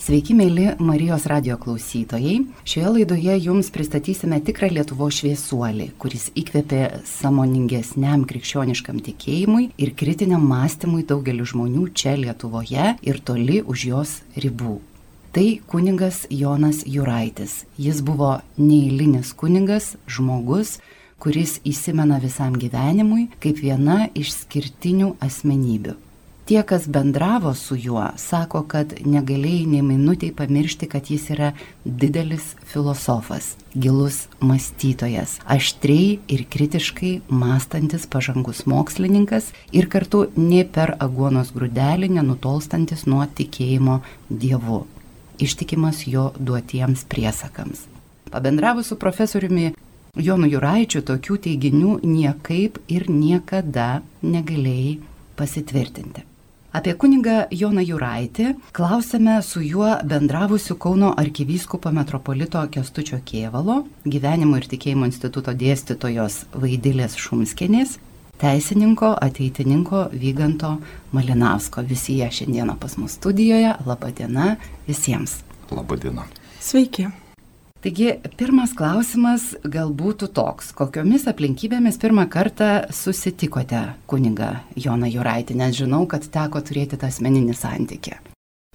Sveiki, mėly Marijos radio klausytojai. Šioje laidoje jums pristatysime tikrą Lietuvo šviesuolį, kuris įkvėpė samoningesniam krikščioniškam tikėjimui ir kritiniam mąstymui daugeliu žmonių čia Lietuvoje ir toli už jos ribų. Tai kuningas Jonas Juraitis. Jis buvo neįlinis kuningas, žmogus, kuris įsimena visam gyvenimui kaip viena iš skirtinių asmenybių tie, kas bendravo su juo, sako, kad negalėjai nei minutiai pamiršti, kad jis yra didelis filosofas, gilus mąstytojas, aštriai ir kritiškai mąstantis pažangus mokslininkas ir kartu ne per aguonos grūdelį nenutolstantis nuo tikėjimo Dievu, ištikimas jo duotiems priesakams. Pabendravus su profesoriumi Jonu Juraičiu tokių teiginių niekaip ir niekada negalėjai pasitvirtinti. Apie kunigą Joną Juraitį klausėme su juo bendravusiu Kauno arkivyskupo metropolito Kestučio Kievalo, gyvenimo ir tikėjimo instituto dėstytojos Vaidilės Šumskenės, teisininko, ateitininko Vyganto Malinausko. Visi jie šiandieną pas mus studijoje. Labadiena visiems. Labadiena. Sveiki. Taigi, pirmas klausimas gal būtų toks, kokiomis aplinkybėmis pirmą kartą susitikote kuniga Joną Juraitį, nes žinau, kad teko turėti tą asmeninį santykį.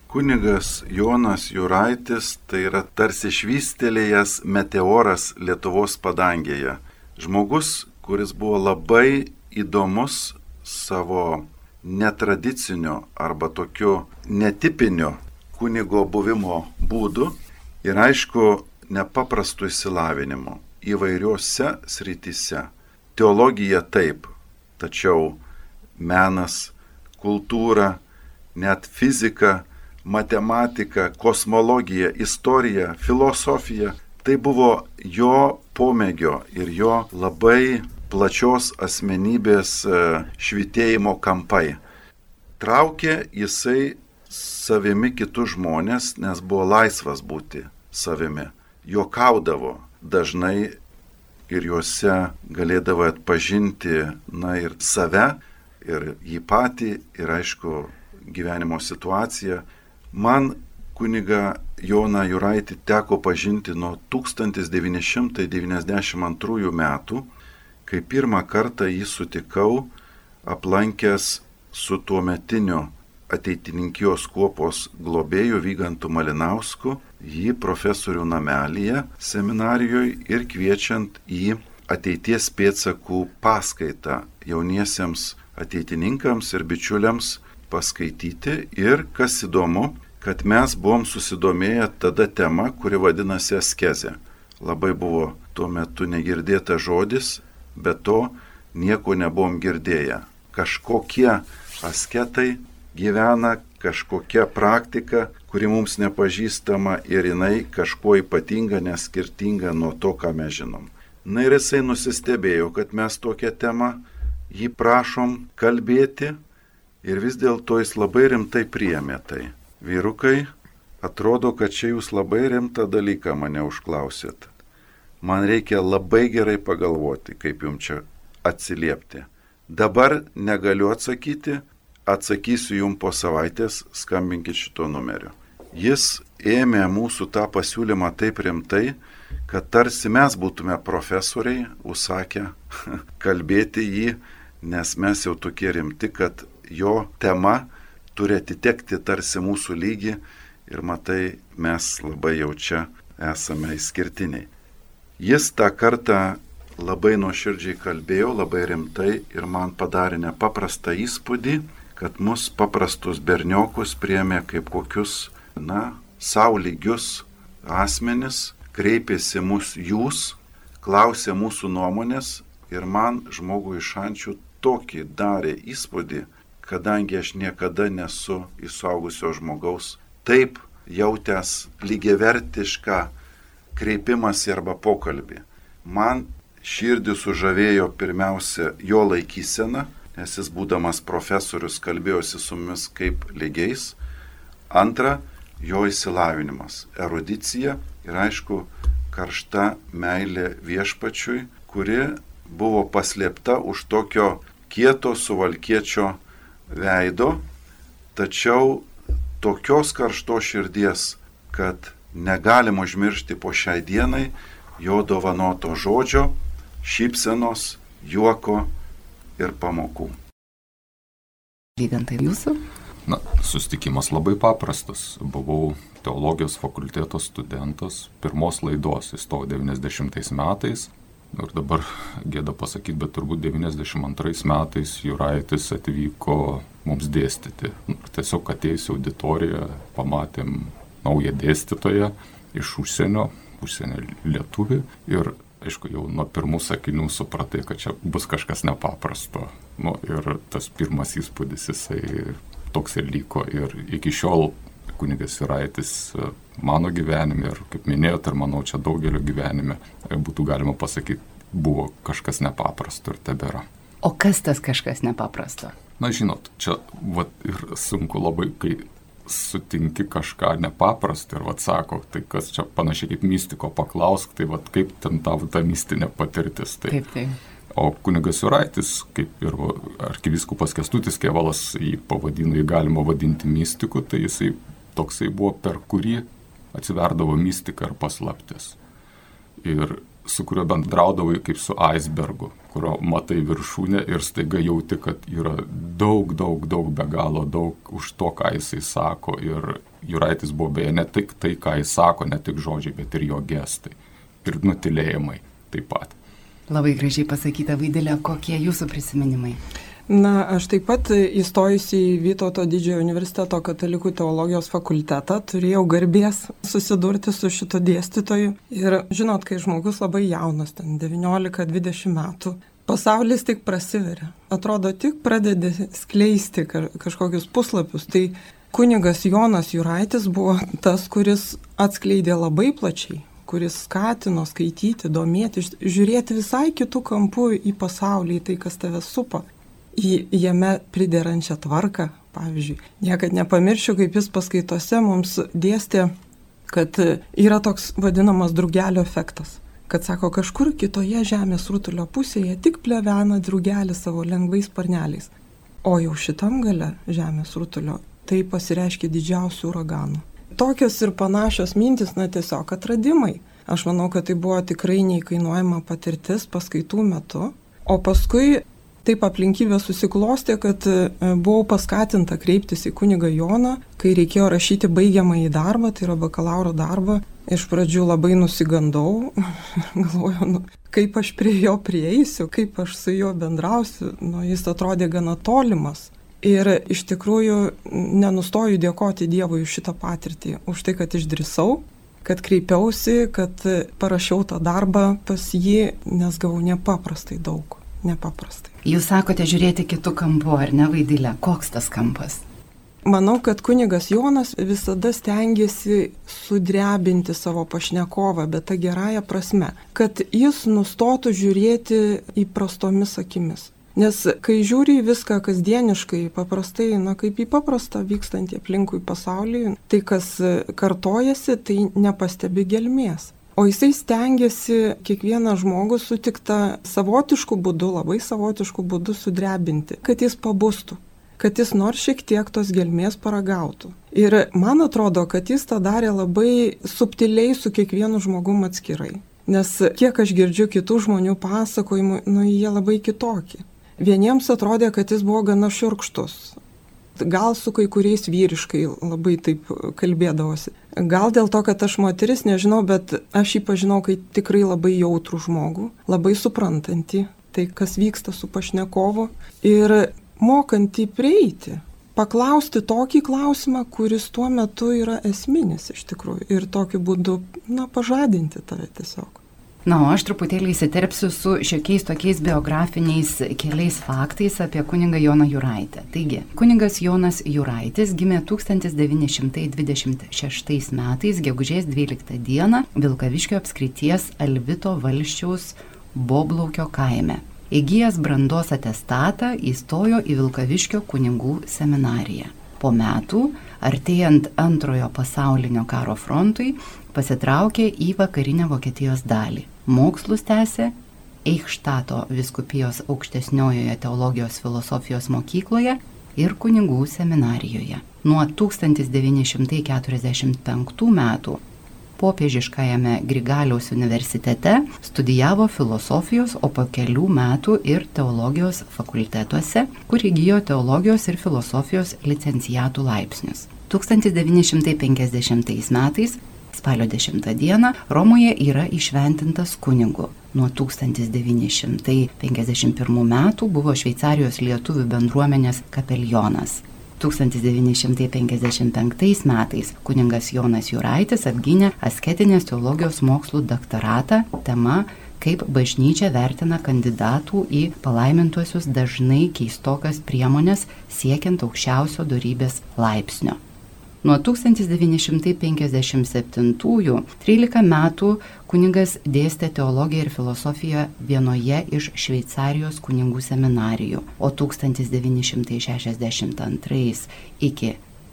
Kunigas Jonas Juraitis tai yra tarsi švystelėjęs meteoras Lietuvos padangėje. Žmogus, kuris buvo labai įdomus savo netradicinio arba tokiu netipiniu kunigo buvimo būdu. Ir aišku, nepaprastu išsilavinimu įvairiuose srityse. Teologija taip, tačiau menas, kultūra, net fizika, matematika, kosmologija, istorija, filosofija - tai buvo jo pomėgio ir jo labai plačios asmenybės e, švitėjimo kampai. Traukė jisai savimi kitus žmonės, nes buvo laisvas būti savimi juokaudavo dažnai ir juose galėdavo atpažinti, na ir save, ir jį patį, ir aišku, gyvenimo situaciją. Man kuniga Joną Juraitį teko pažinti nuo 1992 metų, kai pirmą kartą jį sutikau aplankęs su tuo metiniu ateitininkijos kuopos globėjų Vygantų Malinausku jį profesorių namelyje seminarijoje ir kviečiant į ateities pėdsakų paskaitą jauniesiems ateitininkams ir bičiuliams paskaityti ir kas įdomu, kad mes buvom susidomėję tada tema, kuri vadinasi askezė. Labai buvo tuo metu negirdėta žodis, bet to nieko nebuvom girdėję. Kažkokie asketai gyvena kažkokia praktika, kuri mums nepažįstama ir jinai kažkuo ypatinga, neskirtinga nuo to, ką mes žinom. Na ir jisai nusistebėjo, kad mes tokią temą jį prašom kalbėti ir vis dėlto jis labai rimtai priemė tai. Vyrukai, atrodo, kad čia jūs labai rimtą dalyką mane užklausėt. Man reikia labai gerai pagalvoti, kaip jums čia atsiliepti. Dabar negaliu atsakyti, atsakysiu jums po savaitės, skambinkit šito numeriu jis ėmė mūsų tą pasiūlymą taip rimtai, kad tarsi mes būtume profesoriai, užsakę kalbėti jį, nes mes jau tokie rimti, kad jo tema turi atitekti tarsi mūsų lygį ir matai, mes labai jau čia esame išskirtiniai. Jis tą kartą labai nuoširdžiai kalbėjo, labai rimtai ir man padarė nepaprastą įspūdį, kad mus paprastus berniokus priemė kaip kokius na, savo lygius asmenis, kreipėsi mus jūs, klausė mūsų nuomonės ir man žmogui iš ančių tokį darė įspūdį, kadangi aš niekada nesu įsaugusio žmogaus taip jautęs lygiavertišką kreipimąsi arba pokalbį. Man širdį sužavėjo pirmiausia jo laikysena, nes jis būdamas profesorius kalbėjosi su mumis kaip lygiais. Antra, jo įsilavinimas, erudicija ir aišku karšta meilė viešpačiui, kuri buvo paslėpta už tokio kieto suvalkiečio veido, tačiau tokios karšto širdies, kad negalim užmiršti po šiai dienai jo dovanoto žodžio, šypsenos, juoko ir pamokų. Lygantai jūsų? Na, sustikimas labai paprastas. Buvau teologijos fakulteto studentas, pirmos laidos įstojau 90 metais. Ir dabar gėda pasakyti, bet turbūt 92 metais Juraitis atvyko mums dėstyti. Ir tiesiog atėjus auditoriją pamatėm naują dėstytoją iš užsienio, užsienio lietuvį. Ir aišku, jau nuo pirmų sakinių supratai, kad čia bus kažkas nepaprasto. Nu, ir tas pirmas įspūdis jisai toks ir liko. Ir iki šiol kunigas Iraitis e, mano gyvenime ir, kaip minėjote, ir manau, čia daugelio gyvenime e, būtų galima pasakyti, buvo kažkas nepaprasto ir tebėra. O kas tas kažkas nepaprasto? Na, žinot, čia vat, ir sunku labai, kai sutinki kažką nepaprastą ir atsako, tai kas čia panašiai kaip mystiko paklausk, tai vat, kaip ten tavo ta mystinė patirtis. Tai, taip, taip. O kunigas Juraitis, kaip ir arkiviskupas Kestutis Kevalas jį pavadino, jį galima vadinti mystiku, tai jisai toksai buvo, per kurį atsiverdavo mystika ir paslaptis. Ir su kuriuo bendraudavai kaip su icebergu, kurio matai viršūnę ir staiga jauti, kad yra daug, daug, daug, be galo daug už to, ką jisai sako. Ir Juraitis buvo beje ne tik tai, ką jis sako, ne tik žodžiai, bet ir jo gestai. Ir nutilėjimai taip pat. Labai gražiai pasakyta vaidėlė, kokie jūsų prisiminimai. Na, aš taip pat įstojusi į Vytauto didžiojo universiteto katalikų teologijos fakultetą turėjau garbės susidurti su šito dėstytoju. Ir žinot, kai žmogus labai jaunas, ten 19-20 metų, pasaulis tik prasiveria. Atrodo, tik pradedi skleisti kažkokius puslapius. Tai kunigas Jonas Juraitis buvo tas, kuris atskleidė labai plačiai kuris skatino skaityti, domėti, žiūrėti visai kitų kampų į pasaulį, į tai, kas tave supa, į jame priderančią tvarką. Pavyzdžiui, niekad nepamiršiu, kaip jis paskaitose mums dėstė, kad yra toks vadinamas drugelio efektas. Kad sako, kažkur kitoje žemės rutulio pusėje tik plevena drugelis savo lengvais parneliais. O jau šitam gale žemės rutulio tai pasireiškia didžiausių uraganų tokios ir panašios mintis, na tiesiog atradimai. Aš manau, kad tai buvo tikrai neįkainuojama patirtis paskaitų metu. O paskui taip aplinkybė susiklostė, kad e, buvau paskatinta kreiptis į kunigą Joną, kai reikėjo rašyti baigiamąjį darbą, tai yra bakalauro darbą. Iš pradžių labai nusigandau, galvojau, nu, kaip aš prie jo prieisiu, kaip aš su juo bendrausiu, nu, jis atrodė gana tolimas. Ir iš tikrųjų nenustoju dėkoti Dievui už šitą patirtį, už tai, kad išdrisau, kad kreipiausi, kad parašiau tą darbą pas jį, nes gavau nepaprastai daug. Nepaprastai. Jūs sakote žiūrėti kitų kampų, ar ne vaidylę? Koks tas kampas? Manau, kad kunigas Jonas visada stengiasi sudrebinti savo pašnekovą, bet tą gerąją prasme, kad jis nustotų žiūrėti įprastomis akimis. Nes kai žiūri į viską kasdieniškai, paprastai, na kaip į paprastą vykstantį aplinkui pasaulį, tai kas kartojasi, tai nepastebi gelmės. O jisai stengiasi kiekvieną žmogų sutiktą savotiškų būdų, labai savotiškų būdų sudrebinti, kad jis pabustų, kad jis nors šiek tiek tos gelmės paragautų. Ir man atrodo, kad jis tą darė labai subtiliai su kiekvienu žmogum atskirai. Nes kiek aš girdžiu kitų žmonių pasakojimų, nu jie labai kitokie. Vieniems atrodė, kad jis buvo gana šiurkštus. Gal su kai kuriais vyriškai labai taip kalbėdavosi. Gal dėl to, kad aš moteris, nežinau, bet aš jį pažinau kaip tikrai labai jautrų žmogų, labai suprantantį tai, kas vyksta su pašnekovu ir mokantį prieiti, paklausti tokį klausimą, kuris tuo metu yra esminis iš tikrųjų ir tokiu būdu, na, pažadinti tave tiesiog. Na, o aš truputėlį įsiterpsiu su šiokiais tokiais biografiniais keliais faktais apie kuningą Joną Juraitę. Taigi, kuningas Jonas Juraitis gimė 1926 metais, gegužės 12 dieną, Vilkaviškio apskrities Alvito valščiaus Boblaukio kaime. Įgyjęs brandos atestatą įstojo į Vilkaviškio kunigų seminariją. Po metų, artėjant antrojo pasaulinio karo frontui, pasitraukė į vakarinę Vokietijos dalį. Mokslus tęsė Eichštato viskupijos aukštesniojoje teologijos filosofijos mokykloje ir kunigų seminarijoje. Nuo 1945 metų popiežiškajame Grigaliaus universitete studijavo filosofijos, o po kelių metų ir teologijos fakultetuose, kur įgyjo teologijos ir filosofijos licencijatų laipsnius. 1950 metais spalio 10 dieną Romoje yra išventintas kunigu. Nuo 1951 metų buvo Šveicarijos lietuvių bendruomenės kapelionas. 1955 metais kuningas Jonas Juraitis apgynė asketinės teologijos mokslų doktoratą tema kaip bažnyčia vertina kandidatų į palaimintuosius dažnai keistokas priemonės siekiant aukščiausio darybės laipsnio. Nuo 1957-ųjų 13 metų kuningas dėstė teologiją ir filosofiją vienoje iš Šveicarijos kuningų seminarijų, o 1962 iki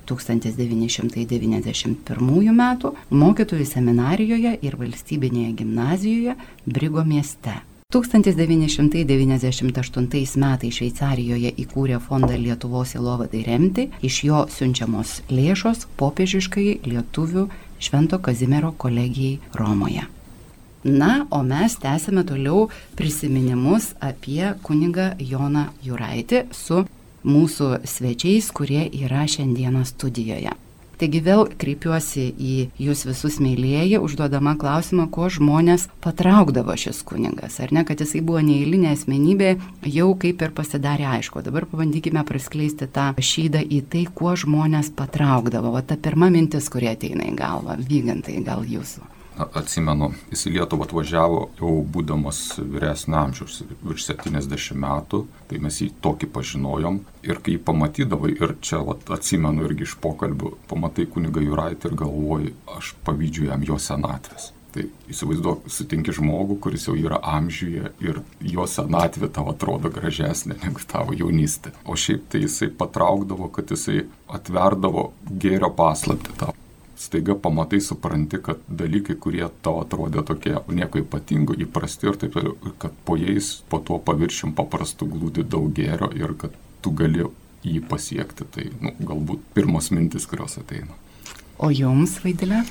1991 metų mokytojų seminarijoje ir valstybinėje gimnazijoje Brigo mieste. 1998 metais Šveicarijoje įkūrė fondą Lietuvos įlovadai remti, iš jo siunčiamos lėšos popiežiškai lietuvių Švento Kazimiero kolegijai Romoje. Na, o mes tęsime toliau prisiminimus apie kunigą Joną Juraitį su mūsų svečiais, kurie yra šiandieną studijoje. Taigi vėl kreipiuosi į jūs visus mėlyjeji, užduodama klausimą, ko žmonės patraukdavo šis kuningas. Ar ne, kad jisai buvo neįlinė asmenybė, jau kaip ir pasidarė aišku. Dabar pabandykime praskleisti tą šydą į tai, kuo žmonės patraukdavo. O ta pirma mintis, kurie ateina į galvą, vygantai gal jūsų atsimenu, jis į Lietuvą atvažiavo jau būdamas vyresnio amžiaus, virš 70 metų, tai mes jį tokį pažinojom ir kai jį pamatydavai, ir čia vat, atsimenu irgi iš pokalbių, pamatai kuniga Juraitį ir galvoji, aš pavydžiu jam jo senatvės. Tai įsivaizduok, sutinki žmogų, kuris jau yra amžiuje ir jo senatvė tau atrodo gražesnė negu tavo jaunystė. O šiaip tai jisai patraukdavo, kad jisai atverdavo gėrio paslapti tau staiga pamatai, supranti, kad dalykai, kurie tau atrodė tokie nieko ypatingo, įprasti ir taip toliau, kad po jais, po tuo paviršium paprastų glūdi daug gėrio ir kad tu gali jį pasiekti. Tai nu, galbūt pirmos mintis, kurios ateina. O jums, vaidilė?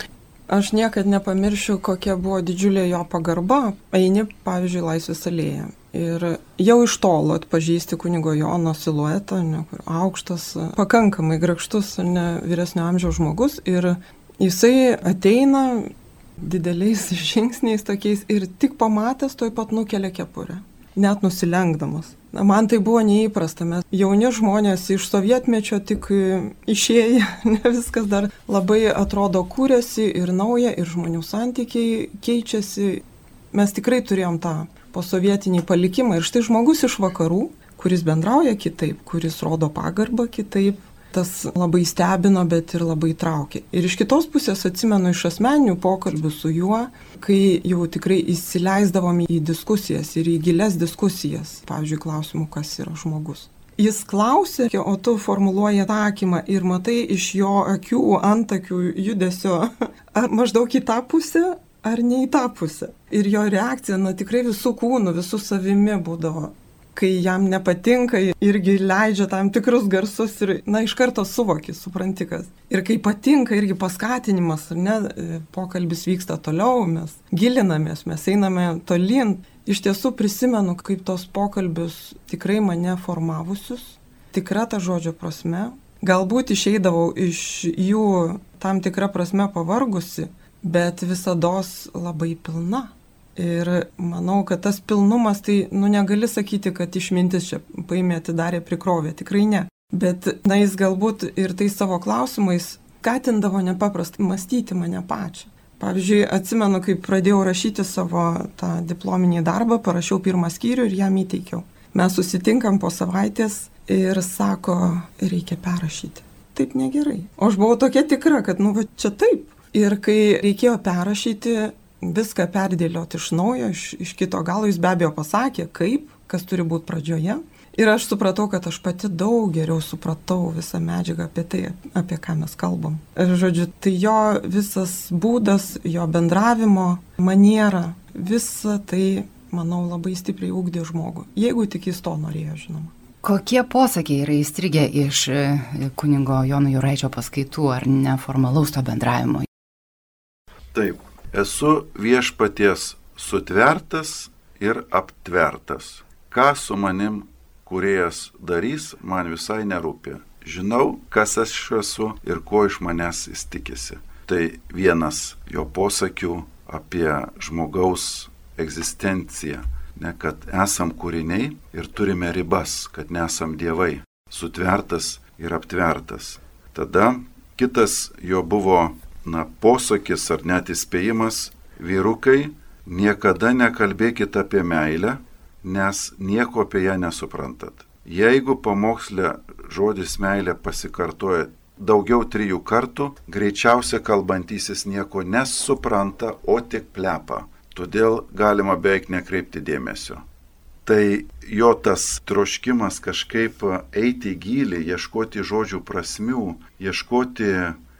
Aš niekada nepamiršiu, kokia buvo didžiulė jo pagarba. Eini, pavyzdžiui, Laisvės alėje. Ir jau iš tolo atpažįsti kunigo Jono siluetą, ne, aukštas, pakankamai grakštus, ne vyresnio amžiaus žmogus. Ir Jisai ateina dideliais žingsniais tokiais ir tik pamatęs toj pat nukelia kepurę, net nusilenkdamas. Na, man tai buvo neįprasta, mes jauni žmonės iš sovietmečio tik išėję, ne viskas dar labai atrodo kūrėsi ir nauja, ir žmonių santykiai keičiasi. Mes tikrai turėjom tą posovietinį palikimą ir štai žmogus iš vakarų, kuris bendrauja kitaip, kuris rodo pagarbą kitaip, tas labai stebino, bet ir labai traukė. Ir iš kitos pusės atsimenu iš asmeninių pokalbių su juo, kai jau tikrai įsileisdavom į diskusijas ir į gilias diskusijas, pavyzdžiui, klausimų, kas yra žmogus. Jis klausė, o tu formuluoji atsakymą ir matai iš jo akių, antakių judesio, ar maždaug į tą pusę, ar ne į tą pusę. Ir jo reakcija, na tikrai visų kūnų, visų savimi būdavo kai jam nepatinka, irgi leidžia tam tikrus garsus ir, na, iš karto suvoki, supranti kas. Ir kai patinka, irgi paskatinimas, ar ne, pokalbis vyksta toliau, mes gilinamės, mes einame tolyn. Iš tiesų prisimenu, kaip tos pokalbius tikrai mane formavusius, tikra ta žodžio prasme. Galbūt išeidavau iš jų tam tikrą prasme pavargusi, bet visada labai pilna. Ir manau, kad tas pilnumas, tai, nu, negali sakyti, kad išmintis čia paėmė atidarė prikrovė, tikrai ne. Bet, na, jis galbūt ir tai savo klausimais skatindavo nepaprastai mąstyti mane pačią. Pavyzdžiui, atsimenu, kai pradėjau rašyti savo tą diplominį darbą, parašiau pirmą skyrių ir jam įteikiau. Mes susitinkam po savaitės ir sako, reikia perrašyti. Taip negerai. O aš buvau tokia tikra, kad, nu, va čia taip. Ir kai reikėjo perrašyti, viską perdėlioti iš naujo, iš, iš kito galo. Jis be abejo pasakė, kaip, kas turi būti pradžioje. Ir aš supratau, kad aš pati daug geriau supratau visą medžiagą apie tai, apie ką mes kalbam. Ir žodžiu, tai jo visas būdas, jo bendravimo maniera, visa tai, manau, labai stipriai ūkdė žmogų. Jeigu tik jis to norėjo, žinoma. Kokie posakiai yra įstrigę iš e, kunigo Jono Juraičio paskaitų ar neformalaus to bendravimo? Taip, esu viešpaties sutvertas ir aptvertas. Ką su manim kuriejas darys, man visai nerūpi. Žinau, kas aš esu ir ko iš manęs jis tikisi. Tai vienas jo posakių apie žmogaus egzistenciją, ne kad esam kūriniai ir turime ribas, kad nesam dievai, sutvertas ir aptvertas. Tada kitas jo buvo, na, posakis ar net įspėjimas, vyrukai, niekada nekalbėkite apie meilę, nes nieko apie ją nesuprantat. Jeigu pamokslė žodis meilė pasikartoja daugiau trijų kartų, greičiausia kalbantysis nieko nesupranta, o tik plepa. Todėl galima beveik nekreipti dėmesio. Tai jo tas troškimas kažkaip eiti į gilį, ieškoti žodžių prasmių, ieškoti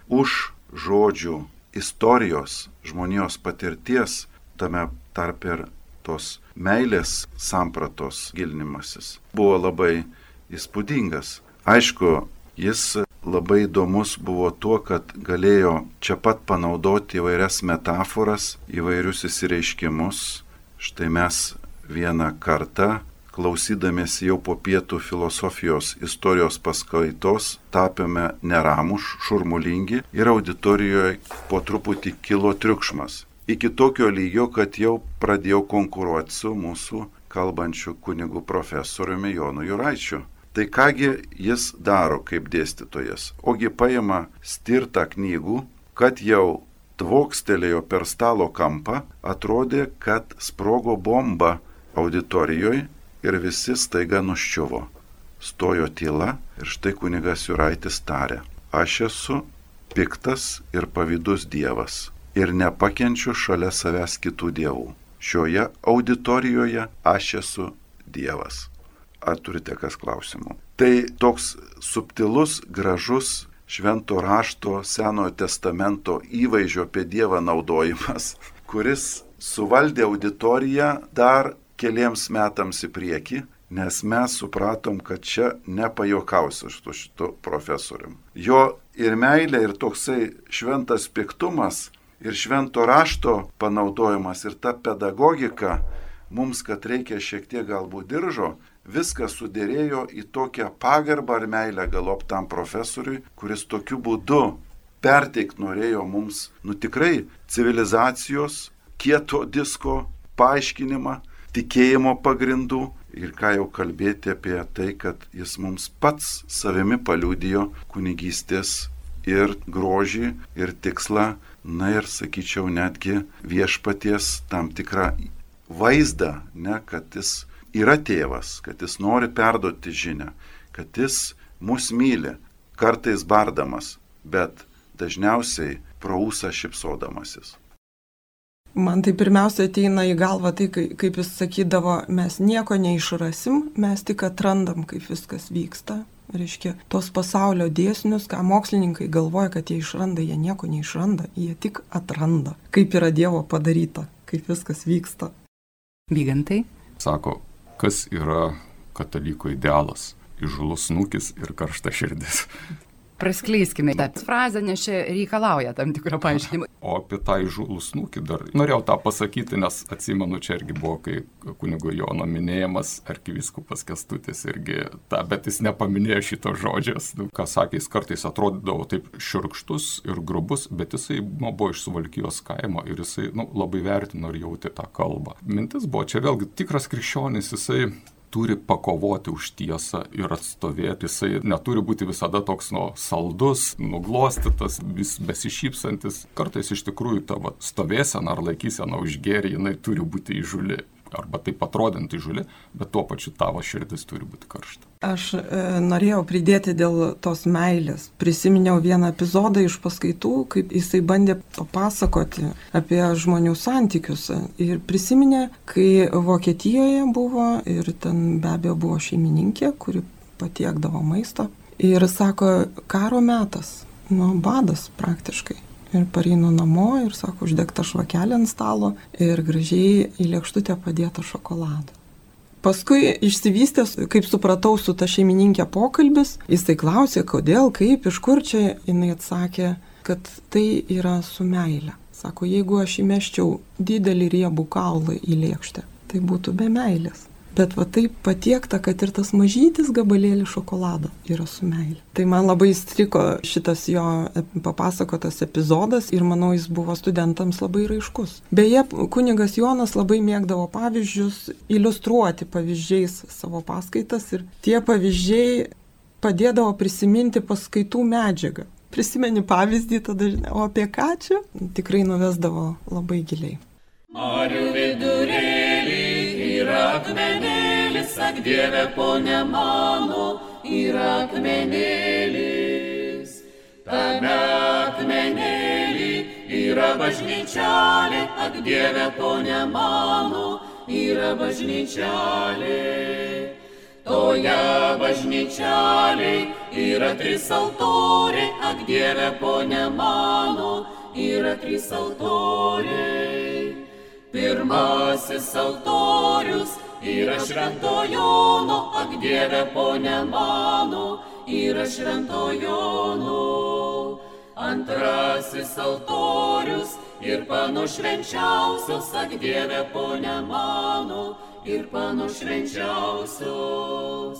už žodžių istorijos, žmonijos patirties, tame tarp ir tos meilės sampratos gilinimasis buvo labai įspūdingas. Aišku, jis labai įdomus buvo tuo, kad galėjo čia pat panaudoti įvairias metaforas, įvairius įsireiškimus. Štai mes vieną kartą, klausydamėsi jau po pietų filosofijos istorijos paskaitos, tapėme neramus, šurmulingi ir auditorijoje po truputį kilo triukšmas iki tokio lygio, kad jau pradėjau konkuruoti su mūsų kalbančiu kunigu profesoriumi Jonu Juraičiu. Tai kągi jis daro kaip dėstytojas? Ogi paima stirtą knygų, kad jau tvokstelėjo per stalo kampą, atrodė, kad sprogo bomba auditorijoje ir visi staiga nuščiuvo. Stojo tyla ir štai kunigas Juraitis tarė, aš esu piktas ir pavydus Dievas ir nepakenčiu šalia savęs kitų dievų. Šioje auditorijoje aš esu Dievas. Ar turite kas klausimų? Tai toks subtilus, gražus švento rašto Senojo testamento įvaizdžio apie Dievą naudojimas, kuris suvaldė auditoriją dar keliems metams į priekį, nes mes supratom, kad čia nepajokausiu su šitu profesorium. Jo ir meilė, ir toksai šventas piktumas ir švento rašto panaudojimas ir ta pedagogika mums, kad reikia šiek tiek galbūt diržo, viskas sudėrėjo į tokią pagarbą ar meilę galop tam profesoriui, kuris tokiu būdu perteikt norėjo mums, nu tikrai, civilizacijos, kieto disko paaiškinimą, tikėjimo pagrindų ir ką jau kalbėti apie tai, kad jis mums pats savimi paliudijo kunigystės ir grožį, ir tikslą na ir sakyčiau netgi viešpaties tam tikrą vaizdą, ne, kad jis yra tėvas, kad jis nori perduoti žinę, kad jis mus myli, kartais bardamas, bet dažniausiai praūsa šipsodamasis. Man tai pirmiausia ateina į galvą tai, kaip jis sakydavo, mes nieko neišrasim, mes tik atrandam, kaip viskas vyksta reiškia, tos pasaulio dėsnius, ką mokslininkai galvoja, kad jie išranda, jie nieko neišranda, jie tik atranda, kaip yra Dievo padaryta, kaip viskas vyksta. Vygantai? Sako, kas yra kataliko idealas? Įžulus nukis ir karšta širdis. Praskleiskime tą frazę, nes čia reikalauja tam tikro paaiškinimo. O apie tą įžūlų snukį dar norėjau tą pasakyti, nes atsimenu, čia irgi buvo, kai kunigo Jono minėjimas, arkiviskupas Kestutis irgi tą, bet jis nepaminėjo šito žodžios. Nu, ką sakė, jis kartais atrodydavo taip širkštus ir grubus, bet jisai nu, buvo iš Suvalkijos kaimo ir jisai nu, labai vertino ir jautė tą kalbą. Mintis buvo, čia vėlgi tikras krikščionis, jisai turi pakovoti už tiesą ir atstovėti. Jisai neturi būti visada toks nu, saldus, nuglostytas, vis besišypsantis. Kartais iš tikrųjų tavo stovėsena ar laikysena už gėrį, jinai turi būti įžuli arba taip atrodant įžuli, bet tuo pačiu tavo širdis turi būti karšta. Aš e, norėjau pridėti dėl tos meilės. Prisiminiau vieną epizodą iš paskaitų, kaip jisai bandė papasakoti apie žmonių santykius. Ir prisiminė, kai Vokietijoje buvo ir ten be abejo buvo šeimininkė, kuri patiekdavo maistą. Ir sako, karo metas, nu, badas praktiškai ir pareinu namo ir sako, uždegta švakelė ant stalo ir gražiai į lėkštutę padėta šokolado. Paskui išsivystęs, kaip supratau, su ta šeimininkė pokalbis, jisai klausė, kodėl, kaip, iš kur čia, jinai atsakė, kad tai yra su meile. Sako, jeigu aš įmeščiau didelį riebų kaulą į lėkštę, tai būtų be meilės. Bet va taip patiekta, kad ir tas mažytis gabalėlis šokolado yra su meilė. Tai man labai įstriko šitas jo papasakotas epizodas ir manau jis buvo studentams labai raiškus. Beje, kunigas Jonas labai mėgdavo pavyzdžius iliustruoti pavyzdžiais savo paskaitas ir tie pavyzdžiai padėdavo prisiminti paskaitų medžiagą. Prisimeni pavyzdį tada, o apie ką čia? Tikrai nuvesdavo labai giliai. Marių vidurėlį yra akmenėlis, ak Dieve, ponė mano, yra akmenėlis. Tame akmenėlį yra bažnyčialė, ak Dieve, ponė mano, yra bažnyčialė. Toje bažnyčialė yra trys altoriai, ak Dieve, ponė mano, yra trys altoriai. Pirmasis altorius yra šventojono, ak Dieve ponė mano, yra šventojono. Antrasis altorius ir pano švenčiausios, ak Dieve ponė mano, ir pano švenčiausios.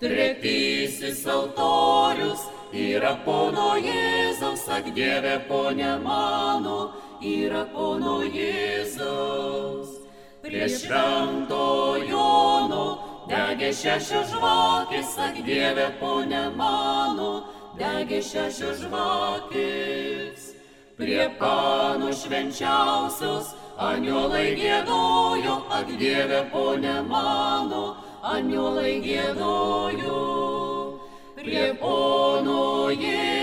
Tretysis altorius yra pono Jėzaus, ak Dieve ponė mano, yra pono Jėzaus. Prie švento Jono degė šešios žvakės, ak Dieve ponė mano, degė šešios žvakės. Prie panų švenčiausios aniolai gėdojo, ak Dieve ponė mano, aniolai gėdojo. Prie pono Jėzaus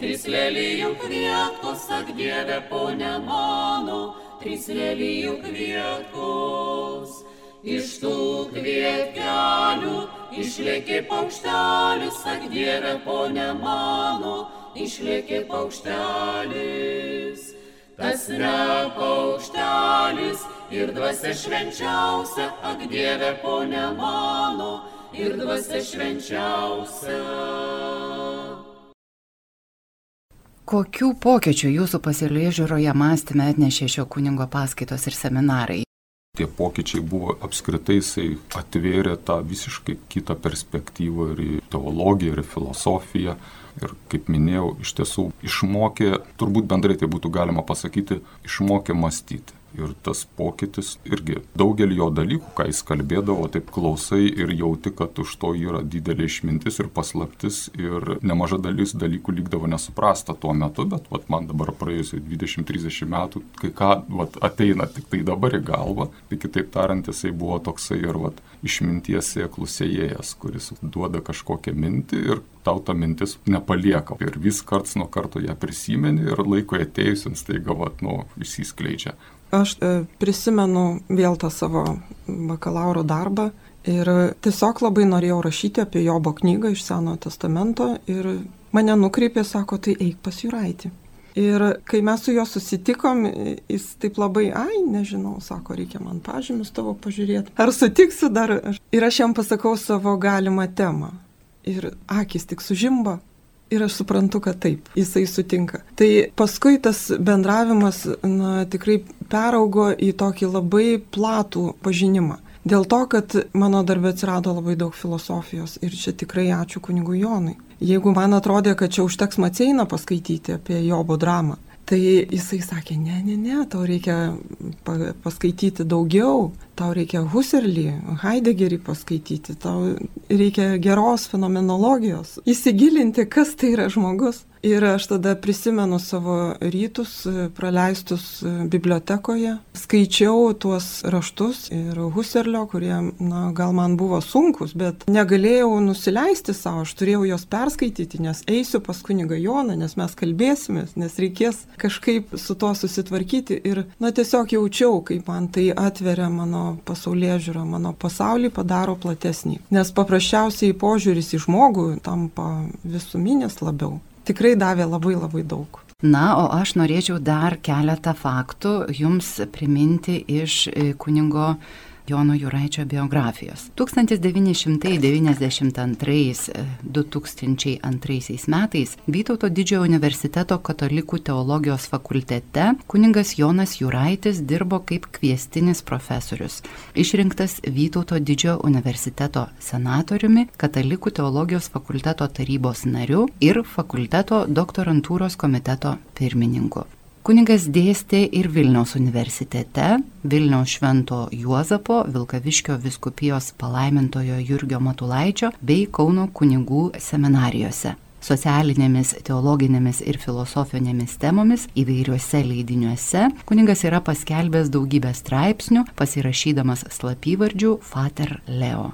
trys lelijų kvietkos, ak Dieve ponė mano, trys lelijų kvietkos. Iš tų kvietkelių išlėkė paukštelis, ak Dieve ponė mano, išlėkė paukštelis. Tas ne paukštelis ir dvasia švenčiausia, ak Dieve ponė mano, ir dvasia švenčiausia. Kokių pokyčių jūsų pasiliežiūroje mąstymę atnešė šio kuningo paskaitos ir seminarai? Tie pokyčiai buvo apskritai, jisai atvėrė tą visiškai kitą perspektyvą ir į teologiją, ir į filosofiją. Ir kaip minėjau, iš tiesų išmokė, turbūt bendrai tai būtų galima pasakyti, išmokė mąstyti. Ir tas pokytis irgi daugelį jo dalykų, ką jis kalbėdavo, taip klausai ir jauti, kad už to yra didelė išmintis ir paslaptis ir nemaža dalis dalykų likdavo nesuprasta tuo metu, bet vat, man dabar praėjus 20-30 metų, kai ką vat, ateina tik tai dabar į galvą, tai kitaip tariant, jisai buvo toksai ir vat, išminties sėklų sėjėjas, kuris duoda kažkokią mintį ir tau ta mintis nepalieka. Ir vis karts nuo karto ją prisimeni ir laiko atėjusins tai gavat, nu, išsiskleidžia. Aš e, prisimenu vėl tą savo bakalauro darbą ir tiesiog labai norėjau rašyti apie Jobo knygą iš Senojo testamento ir mane nukreipė, sako, tai eik pas Juraitį. Ir kai mes su juo susitikom, jis taip labai, ai, nežinau, sako, reikia man pažymius tavo pažiūrėti. Ar sutiksiu dar? Ir aš jam pasakau savo galimą temą. Ir akis tik sužimba. Ir aš suprantu, kad taip, jisai sutinka. Tai paskui tas bendravimas na, tikrai peraugo į tokį labai platų pažinimą. Dėl to, kad mano darbė atsirado labai daug filosofijos ir čia tikrai ačiū kunigui Jonui. Jeigu man atrodė, kad čia užteks Maceiną paskaityti apie Jobo dramą, tai jisai sakė, ne, ne, ne, tau reikia paskaityti daugiau, tau reikia Husserlį, Heideggerį paskaityti, tau reikia geros fenomenologijos, įsigilinti, kas tai yra žmogus. Ir aš tada prisimenu savo rytus praleistus bibliotekoje, skaičiau tuos raštus ir Husserlio, kurie, na, gal man buvo sunkus, bet negalėjau nusileisti savo, aš turėjau juos perskaityti, nes eisiu pas kunigą Joną, nes mes kalbėsimės, nes reikės kažkaip su tuo susitvarkyti. Ir, na, tiesiog jaučiau, kaip man tai atveria mano pasaulyje žiūrą, mano pasaulį padaro platesnį. Nes paprasčiausiai požiūris į žmogų tampa visuminis labiau tikrai davė labai labai daug. Na, o aš norėčiau dar keletą faktų jums priminti iš kunigo Jono Juraičio biografijos. 1992-2002 metais Vytauto didžiojo universiteto katalikų teologijos fakultete kuningas Jonas Juraitis dirbo kaip kviestinis profesorius, išrinktas Vytauto didžiojo universiteto senatoriumi, katalikų teologijos fakulteto tarybos nariu ir fakulteto doktorantūros komiteto pirmininku. Kuningas dėstė ir Vilniaus universitete, Vilniaus Švento Juozapo, Vilkaviškio viskupijos palaimintojo Jurgio Matulaičio bei Kauno kunigų seminarijose socialinėmis, teologinėmis ir filosofinėmis temomis įvairiuose leidiniuose. Kuningas yra paskelbęs daugybę straipsnių, pasirašydamas slapyvardžių Fater Leo.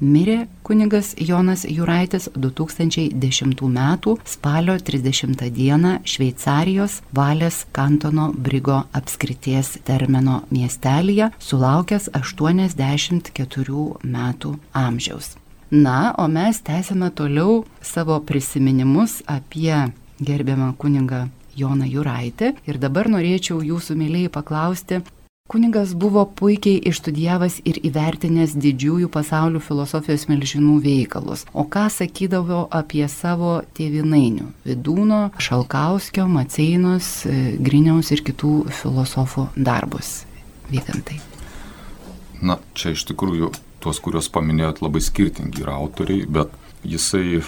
Mirė kunigas Jonas Juraitis 2010 m. spalio 30 d. Šveicarijos Valės kantono Brigo apskrities termino miestelėje, sulaukęs 84 metų amžiaus. Na, o mes tęsime toliau savo prisiminimus apie gerbiamą kunigą Joną Juraitį. Ir dabar norėčiau jūsų mėlyjei paklausti, Kuningas buvo puikiai išstudijavęs ir įvertinęs didžiųjų pasaulių filosofijos milžinų veikalus. O ką sakydavo apie savo tėvinainių - Vidūno, Šalkauskio, Maceinos, Griniaus ir kitų filosofų darbus. Vykantai. Na, čia iš tikrųjų tuos, kuriuos paminėjot, labai skirtingi yra autoriai, bet jisai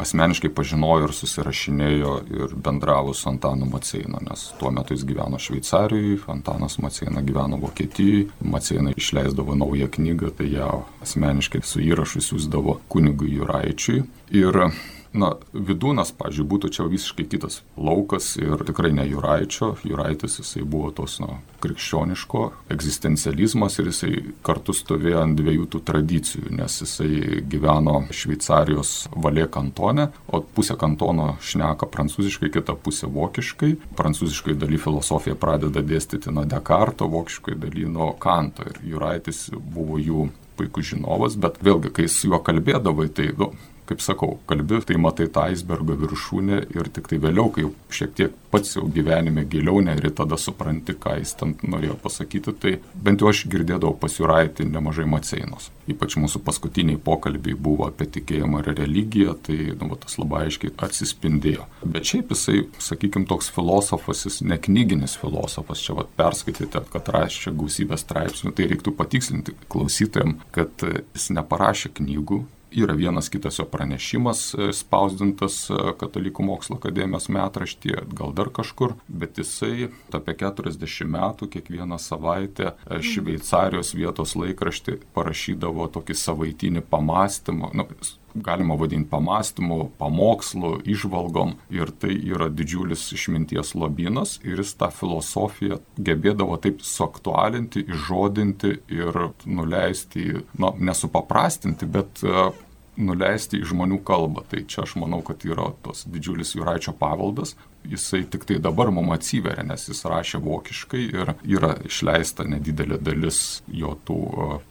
asmeniškai pažinojo ir susirašinėjo ir bendravo su Antanu Maceina, nes tuo metu jis gyveno Šveicarijoje, Antanas Maceina gyveno Vokietijoje, Maceina išleisdavo naują knygą, tai ją asmeniškai su įrašu siūsdavo kunigui Juraičiui. Ir Na, vidūnas, pažiūrėjau, būtų čia visiškai kitas laukas ir tikrai ne Juraičio. Juraitis jisai buvo tos, na, krikščioniško egzistencializmas ir jisai kartu stovėjo ant dviejų tų tradicijų, nes jisai gyveno Šveicarijos valė kantone, o pusė kantono šneka prancūziškai, kita pusė vokiškai. Prancūziškai daly filosofiją pradeda dėstyti nuo Dekarto, vokiškai daly nuo Kanto ir Juraitis buvo jų puikus žinovas, bet vėlgi, kai su juo kalbėdavai, tai nu, kaip sakau, kalbi, tai matai tą aisbergo viršūnę ir tik tai vėliau, kai šiek tiek pats jau gyvenime giliau neri, tada supranti, ką jis ten norėjo pasakyti, tai bent jau aš girdėdavau pasiūraitį nemažai maceinos. Ypač mūsų paskutiniai pokalbiai buvo apie tikėjimą ir religiją, tai nu, tas labai aiškiai atsispindėjo. Bet šiaip jisai, sakykime, toks filosofas, jis ne knyginis filosofas, čia vat, perskaitėte, kad rašė gausybę straipsnių, tai reiktų patikslinti klausytojams, kad jis neparašė knygų, Yra vienas kitas jo pranešimas e, spausdintas e, Katalikų mokslo akademijos metraštyje, gal dar kažkur, bet jisai apie 40 metų kiekvieną savaitę e, Šveicarijos vietos laikraštį parašydavo tokį savaitinį pamastymą. Nu, galima vadinti pamastymu, pamokslu, išvalgom ir tai yra didžiulis išminties lobynas ir jis tą filosofiją gebėdavo taip suaktualinti, išžodinti ir nuleisti, na, nesupaprastinti, bet nuleisti į žmonių kalbą. Tai čia aš manau, kad yra tos didžiulis Juraičio paveldas. Jisai tik tai dabar mums atsiveria, nes jis rašė vokiškai ir yra išleista nedidelė dalis jo tų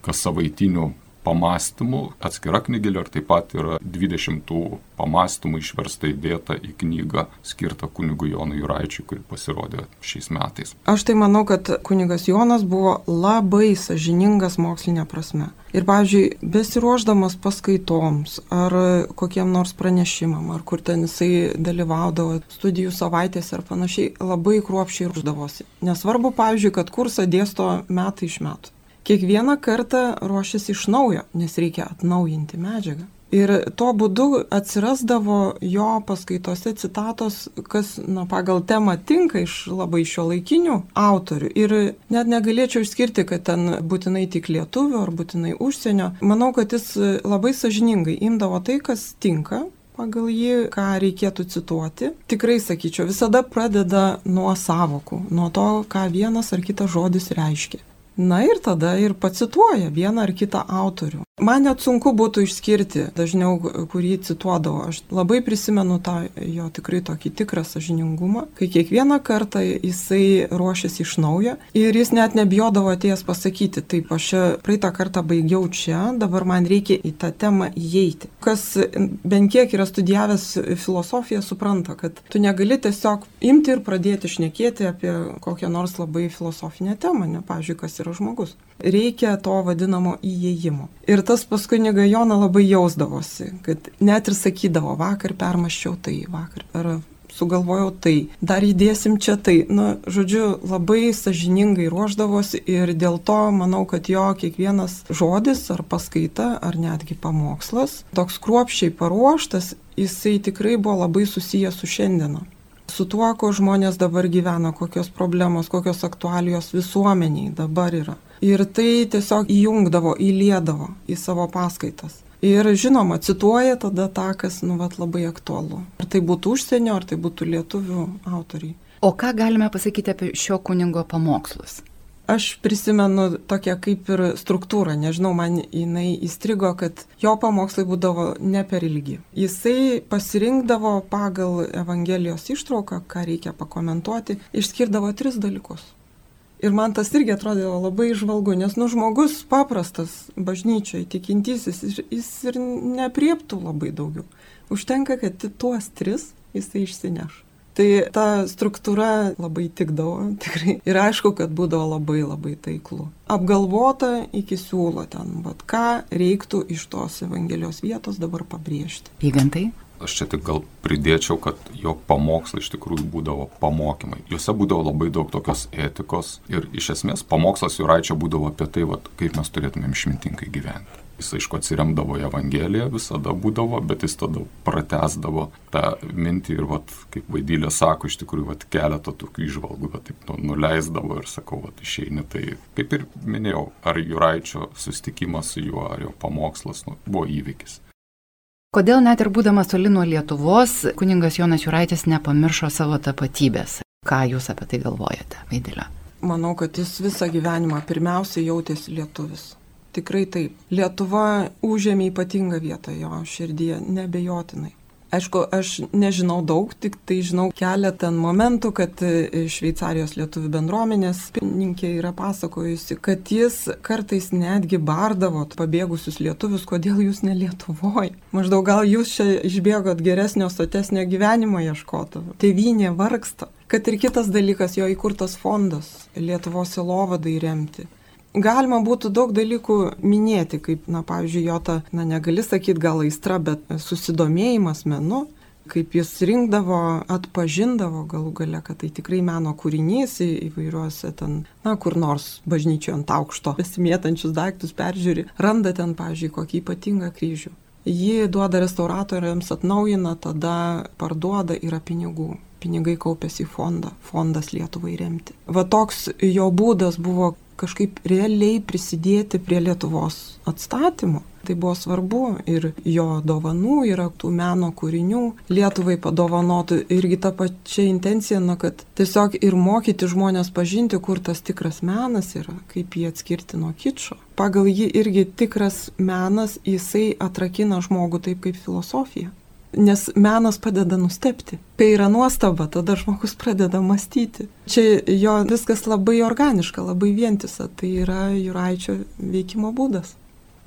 kas savaitinių pamastymų, atskira knygelė ir taip pat yra 20 pamastymų išversta įdėta į knygą skirtą kunigui Jonui Juraičiui, kuri pasirodė šiais metais. Aš tai manau, kad kunigas Jonas buvo labai sažiningas mokslinė prasme. Ir, pavyzdžiui, besiruoždamas paskaitoms ar kokiem nors pranešimam, ar kur ten jisai dalyvaudavo studijų savaitės ar panašiai, labai kruopšiai uždavosi. Nesvarbu, pavyzdžiui, kad kursą dėsto metai iš metų kiekvieną kartą ruošiasi iš naujo, nes reikia atnaujinti medžiagą. Ir tuo būdu atsirasdavo jo paskaitose citatos, kas na, pagal temą tinka iš labai šio laikinių autorių. Ir net negalėčiau išskirti, kad ten būtinai tik lietuvių ar būtinai užsienio. Manau, kad jis labai sažiningai imdavo tai, kas tinka pagal jį, ką reikėtų cituoti. Tikrai sakyčiau, visada pradeda nuo savokų, nuo to, ką vienas ar kitas žodis reiškia. Na ir tada ir pacituoja vieną ar kitą autorių. Man net sunku būtų išskirti dažniau, kurį cituodavo. Aš labai prisimenu tą jo tikrai tokį tikrą sažiningumą, kai kiekvieną kartą jisai ruošiasi iš naujo ir jis net nebijodavo atėjęs pasakyti, taip, aš praeitą kartą baigiau čia, dabar man reikia į tą temą įeiti. Kas bent kiek yra studijavęs filosofiją, supranta, kad tu negali tiesiog imti ir pradėti šnekėti apie kokią nors labai filosofinę temą, ne, pavyzdžiui, kas yra žmogus. Reikia to vadinamo įėjimo. Ir tas pas kunigą Joną labai jausdavosi, kad net ir sakydavo, vakar permaščiau tai, vakar per sugalvojau tai, dar įdėsim čia tai. Na, žodžiu, labai sažiningai ruoždavosi ir dėl to manau, kad jo kiekvienas žodis ar paskaita, ar netgi pamokslas, toks kruopščiai paruoštas, jisai tikrai buvo labai susijęs su šiandiena. Su tuo, ko žmonės dabar gyvena, kokios problemos, kokios aktualijos visuomeniai dabar yra. Ir tai tiesiog įjungdavo, įliedavo į savo paskaitas. Ir žinoma, cituoja tada tą, kas nu, vat, labai aktualu. Ar tai būtų užsienio, ar tai būtų lietuvių autoriai. O ką galime pasakyti apie šio kuningo pamokslus? Aš prisimenu tokią kaip ir struktūrą, nežinau, man jinai įstrigo, kad jo pamokslai būdavo ne per ilgi. Jisai pasirinkdavo pagal Evangelijos ištrauką, ką reikia pakomentuoti, išskirdavo tris dalykus. Ir man tas irgi atrodė labai išvalgu, nes, nu, žmogus paprastas bažnyčioje, tikintysis, jis ir neprieptų labai daugiau. Užtenka, kad tuos tris jisai išsineš. Tai ta struktūra labai tikdavo, tikrai. Ir aišku, kad būdavo labai labai taiklu. Apgalvota iki siūlo ten, bet ką reiktų iš tos Evangelijos vietos dabar pabrėžti. Įventai? Aš čia tik gal pridėčiau, kad jo pamokslai iš tikrųjų būdavo pamokymai. Juose būdavo labai daug tokios etikos ir iš esmės pamokslas Juraičio būdavo apie tai, vat, kaip mes turėtumėm išmintingai gyventi. Jis aišku atsiremdavo į Evangeliją, visada būdavo, bet jis tada pratesdavo tą mintį ir, vat, kaip vaidylė sako, iš tikrųjų vat, keletą tokių išvalgų, bet taip nu, nuleisdavo ir sakau, vat, išeini. Tai kaip ir minėjau, ar Juraičio susitikimas su juo, ar jo pamokslas nu, buvo įvykis. Kodėl net ir būdamas toli nuo Lietuvos, kuningas Jonas Juraitis nepamiršo savo tapatybės? Ką jūs apie tai galvojate, Vaidilė? Manau, kad jis visą gyvenimą pirmiausiai jautėsi lietuvis. Tikrai taip. Lietuva užėmė ypatingą vietą jo širdyje, nebejotinai. Aišku, aš nežinau daug, tik tai žinau keletą momentų, kad e, Šveicarijos lietuvių bendruomenės pirmininkė yra pasakojusi, kad jis kartais netgi bardavo pabėgusius lietuvius, kodėl jūs ne Lietuvoje. Maždaug gal jūs čia išbėgot geresnio, sotesnio gyvenimo ieškoto. Tevinė vargsta. Kad ir kitas dalykas, jo įkurtas fondas Lietuvos silovadai remti galima būtų daug dalykų minėti, kaip, na, pavyzdžiui, jo ta, na, negali sakyti gal aistra, bet susidomėjimas menu, kaip jis rinkdavo, atpažindavo galų gale, kad tai tikrai meno kūrinys įvairiuose ten, na, kur nors bažnyčio ant aukšto, besimėtančius daiktus peržiūri, randa ten, pavyzdžiui, kokį ypatingą kryžių. Jį duoda restauratoriams, atnaujina, tada parduoda, yra pinigų pinigai kaupėsi į fondą, fondas Lietuvai remti. Va toks jo būdas buvo kažkaip realiai prisidėti prie Lietuvos atstatymo. Tai buvo svarbu ir jo dovanų yra tų meno kūrinių Lietuvai padovanotų irgi tą pačią intenciją, na, kad tiesiog ir mokyti žmonės pažinti, kur tas tikras menas yra, kaip jį atskirti nuo kičo. Pagal jį irgi tikras menas, jisai atrakina žmogų taip kaip filosofija nes menas padeda nustepti. Kai yra nuostaba, tada žmogus pradeda mąstyti. Čia jo viskas labai organiška, labai vientisa, tai yra Juraičio veikimo būdas.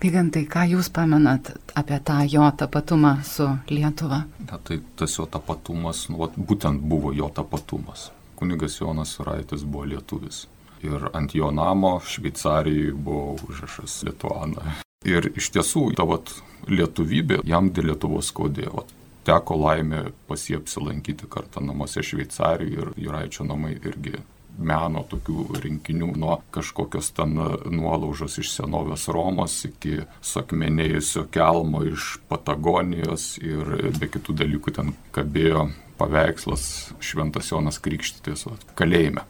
Pigantai, ką Jūs pamenat apie tą jo tapatumą su Lietuva? Na, tai tas jo tapatumas, nu, vat, būtent buvo jo tapatumas. Kunigas Jonas Suraitis buvo lietuvis. Ir ant jo namo Šveicarijoje buvo užrašas Lietuana. Ir iš tiesų, ta vat, lietuvybė jam dėl Lietuvos skaudėjo. Teko laimė pas jį apsilankyti kartą namuose Šveicarijoje ir Juraičio namai irgi meno tokių rinkinių nuo kažkokios ten nuolaužos iš senovės Romos iki sakmenėjusio kelmo iš Patagonijos ir be kitų dalykų ten kabėjo paveikslas Šventas Jonas Krikštytis kalėjime.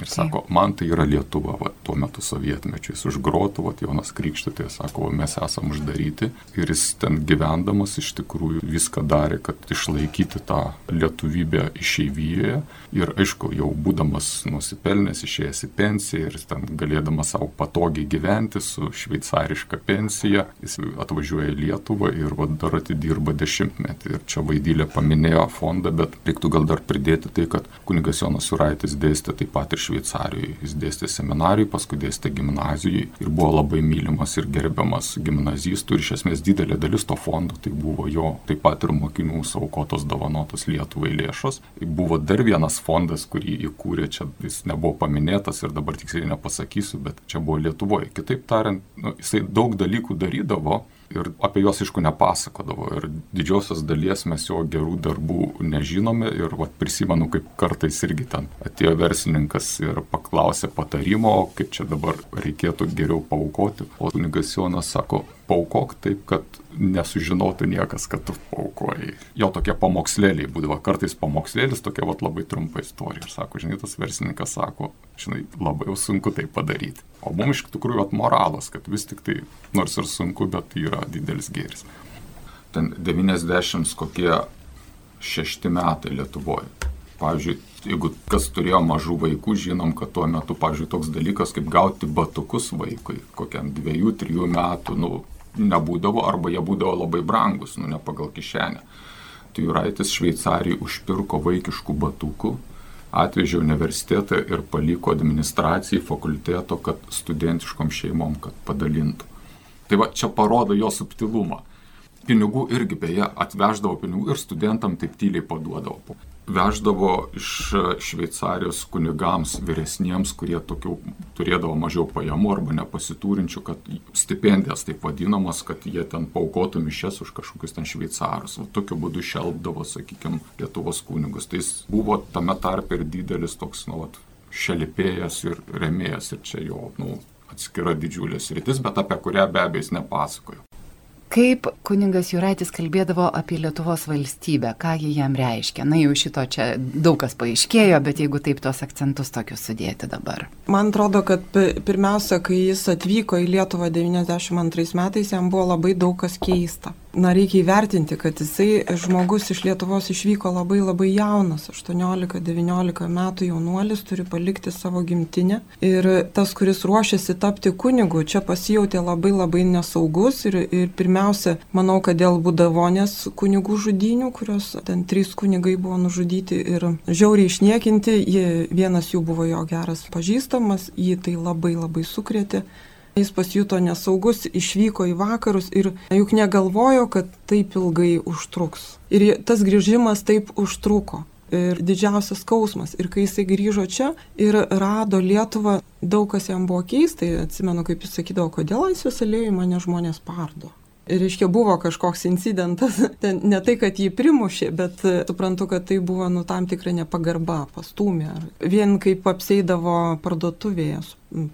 Ir sako, man tai yra Lietuva, va, tuo metu sovietmečiu. Jis už grotų, va, Jonas Krikštytė, sako, va, mes esam uždaryti. Ir jis ten gyvendamas iš tikrųjų viską darė, kad išlaikyti tą lietuvybę išeivyje. Ir aišku, jau būdamas nusipelnęs, išėjęs į pensiją ir ten galėdamas savo patogiai gyventi su šveicariška pensija, jis atvažiuoja į Lietuvą ir va, dar atidirba dešimtmetį. Ir čia vaidylė paminėjo fondą, bet reiktų gal dar pridėti tai, kad kunigas Jonas Suraitis dėstė taip pat ir Šveicarijoje. Jis dėstė seminarijai, paskui dėstė gimnazijai ir buvo labai mylimas ir gerbiamas gimnazistų ir iš esmės didelė dalis to fondo tai buvo jo, taip pat ir mokinių saukotos dovanotos Lietuvai lėšos. Buvo dar vienas fondas, kurį įkūrė, čia jis nebuvo paminėtas ir dabar tiksliai nepasakysiu, bet čia buvo Lietuvoje. Kitaip tariant, nu, jisai daug dalykų darydavo, ir apie juos aišku nepasakodavo. Ir didžiosios dalies mes jo gerų darbų nežinome ir vat, prisimenu, kaip kartais irgi ten atėjo verslininkas ir paklausė patarimo, kaip čia dabar reikėtų geriau paukoti. O kunigas Jonas sako, paukok taip, kad nesužinotų niekas, kad tu paukojai. Jo tokie pamokslėliai būdavo, kartais pamokslėlis tokia vat, labai trumpa istorija. Ir sako, žinai, tas verslininkas sako, žinai, labai jau sunku tai padaryti. O mums iš tikrųjų atmoralas, kad vis tik tai, nors ir sunku, bet tai yra didelis gėris. Ten 90 kokie šešti metai Lietuvoje. Pavyzdžiui, jeigu kas turėjo mažų vaikų, žinom, kad tuo metu, pavyzdžiui, toks dalykas kaip gauti batukus vaikui, kokiam dviejų, trijų metų, nu, nebūdavo arba jie būdavo labai brangus, nu ne pagal kišenę. Tai Juraitis Šveicarijai užpirko vaikiškų batukų, atvežė universitetą ir paliko administracijai fakulteto, kad studentiškom šeimom, kad padalintų. Tai va čia parodo jo subtilumą. Pinigų irgi beje atveždavo pinigų ir studentam taip tyliai paduodavo veždavo iš Šveicarijos kunigams vyresniems, kurie tokių turėdavo mažiau pajamų arba nepasitūrinčių, kad stipendijas taip vadinamas, kad jie ten paukotų mišes už kažkokius ten šveicarus. O tokiu būdu šelbdavo, sakykime, Lietuvos kunigus. Tai jis buvo tame tarpe ir didelis toks, nu, vat, šelipėjas ir remėjas ir čia jo, nu, atskira didžiulės rytis, bet apie kurią be abejo jis nepasakojo. Kaip kuningas Juraitis kalbėdavo apie Lietuvos valstybę, ką jie jam reiškia? Na jau šito čia daug kas paaiškėjo, bet jeigu taip tos akcentus tokius sudėti dabar. Man atrodo, kad pirmiausia, kai jis atvyko į Lietuvą 92 metais, jam buvo labai daug kas keista na, reikia įvertinti, kad jisai žmogus iš Lietuvos išvyko labai labai jaunas, 18-19 metų jaunuolis, turi palikti savo gimtinę. Ir tas, kuris ruošiasi tapti kunigu, čia pasijautė labai labai nesaugus. Ir, ir pirmiausia, manau, kad dėl būdavonės kunigų žudinių, kurios ten trys kunigai buvo nužudyti ir žiauriai išniekinti, jie, vienas jų buvo jo geras pažįstamas, jį tai labai labai sukrėtė. Jis pasijuto nesaugus, išvyko į vakarus ir juk negalvojo, kad taip ilgai užtruks. Ir tas grįžimas taip užtruko. Ir didžiausias skausmas. Ir kai jisai grįžo čia ir rado Lietuvą, daug kas jam buvo keista. Atsimenu, kaip jis sakydavo, kodėl laisvės alėjai mane žmonės pardo. Reiškia, buvo kažkoks incidentas, ne tai, kad jį primušė, bet suprantu, kad tai buvo nu tam tikra nepagarba, pastumė. Vien kaip apseidavo parduotuvėje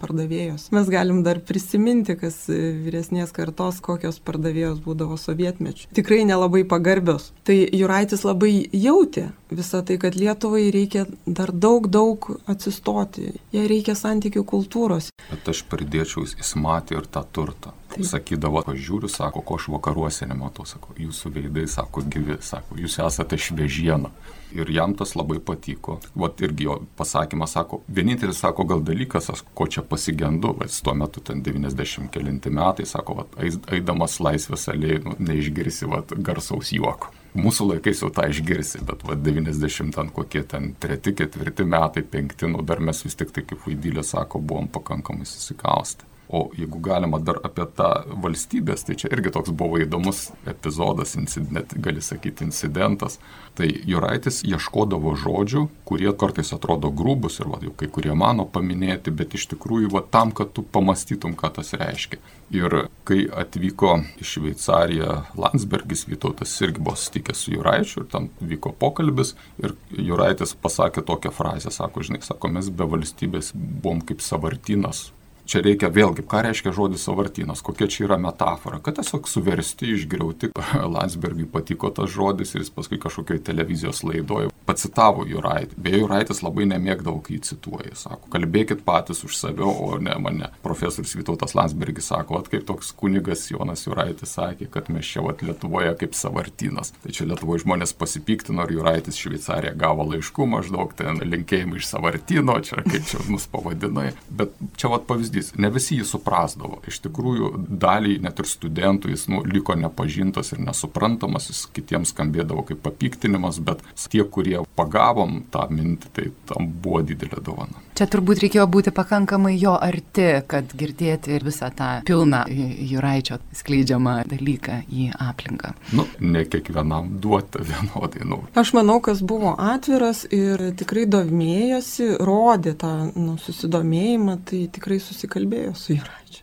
pardavėjos. Mes galim dar prisiminti, kas vyresnės kartos, kokios pardavėjos būdavo sovietmečių. Tikrai nelabai pagarbios. Tai Juraitis labai jautė visą tai, kad Lietuvai reikia dar daug, daug atsistoti. Jai reikia santykių kultūros. Bet aš pridėčiau, jis matė ir tą turtą. Taip. Sakydavo, aš žiūriu, sako, ko aš vakaruose nematau, sako, jūsų veidai, sako, gyvi, sako, jūs esate šviežiena ir jam tas labai patiko. Vat irgi jo pasakymas sako, vienintelis sako gal dalykas, aš ko čia pasigendu, bet tuo metu ten 90 kelinti metai, sako, vat, eidamas laisvės alėjai, nu, neišgirsi vat, garsaus juoko. Mūsų laikais jau tą išgirsi, bet va 90 ten kokie ten treti, ketvirti metai, penkti, nu dar mes vis tik tai, kaip Vaidylė sako, buvom pakankamai susikausti. O jeigu galima dar apie tą valstybės, tai čia irgi toks buvo įdomus epizodas, net gali sakyti incidentas. Tai Juraitis ieškodavo žodžių, kurie kartais atrodo grūbus ir va, jau kai kurie mano paminėti, bet iš tikrųjų va, tam, kad tu pamastytum, ką tas reiškia. Ir kai atvyko į Šveicariją Landsbergis, Vytautas irgi buvo sutikęs su Juraičiu ir tam vyko pokalbis ir Juraitis pasakė tokią frazę, sako, žinai, sako, mes be valstybės buvom kaip savartinas Čia reikia vėlgi, ką reiškia žodis savartinas, kokia čia yra metafora, kad tiesiog suversti, išgriauti. Landsbergiui patiko tas žodis ir jis paskui kažkokioje televizijos laidoje pacitavo Juraitį. Beje, Juraitis labai nemėgdavo, kai jį cituoja. Sako, kalbėkit patys už save, o ne mane. Profesorius Vytautas Landsbergis sako, at kaip toks kunigas Jonas Juraitis sakė, kad mes čia vat Lietuvoje kaip savartinas. Tai čia Lietuvoje žmonės pasipiktino ir Juraitis Šveicarija gavo laiškų maždaug ten linkėjimų iš savartino, čia kaip čia mus pavadinai. Bet čia vat pavyzdys pavyzdys, ne visi jį suprasdavo. Iš tikrųjų, daliai net ir studentų jis nu, liko nepažintas ir nesuprantamas, jis kitiems skambėdavo kaip papiktinimas, bet tie, kurie pagavom tą mintį, tai tam buvo didelė dovana. Čia turbūt reikėjo būti pakankamai jo arti, kad girdėti ir visą tą pilną Juraičio skleidžiamą dalyką į aplinką. Nu, ne kiekvienam duoti vienodai. Nu. Aš manau, kas buvo atviras ir tikrai domėjosi, rodė tą nu, susidomėjimą, tai tikrai susikalbėjo su Juraičiu.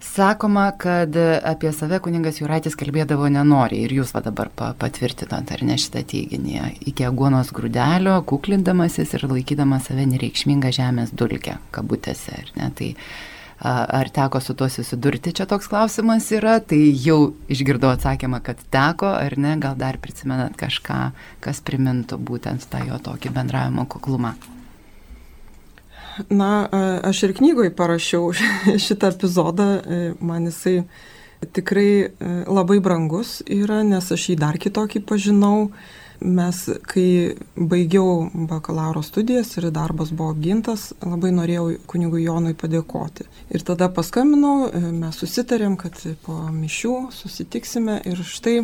Sakoma, kad apie save kuningas Juraitis kalbėdavo nenoriai ir jūs va dabar patvirtinot ar ne šitą teiginį. Iki aguonos grūdelio, kuklindamasis ir laikydamas save nereikšmingą žemės dulkę, kabutėse, ar ne? Tai ar teko su tuo susidurti, čia toks klausimas yra, tai jau išgirdau atsakymą, kad teko, ar ne, gal dar prisimenat kažką, kas primintų būtent tą jo tokį bendravimo kuklumą. Na, aš ir knygoje parašiau šitą epizodą, e, man jisai tikrai e, labai brangus yra, nes aš jį dar kitokį pažinau. Mes, kai baigiau bakalauro studijas ir darbas buvo apgintas, labai norėjau kunigui Jonui padėkoti. Ir tada paskambinau, e, mes susitarėm, kad po mišių susitiksime ir štai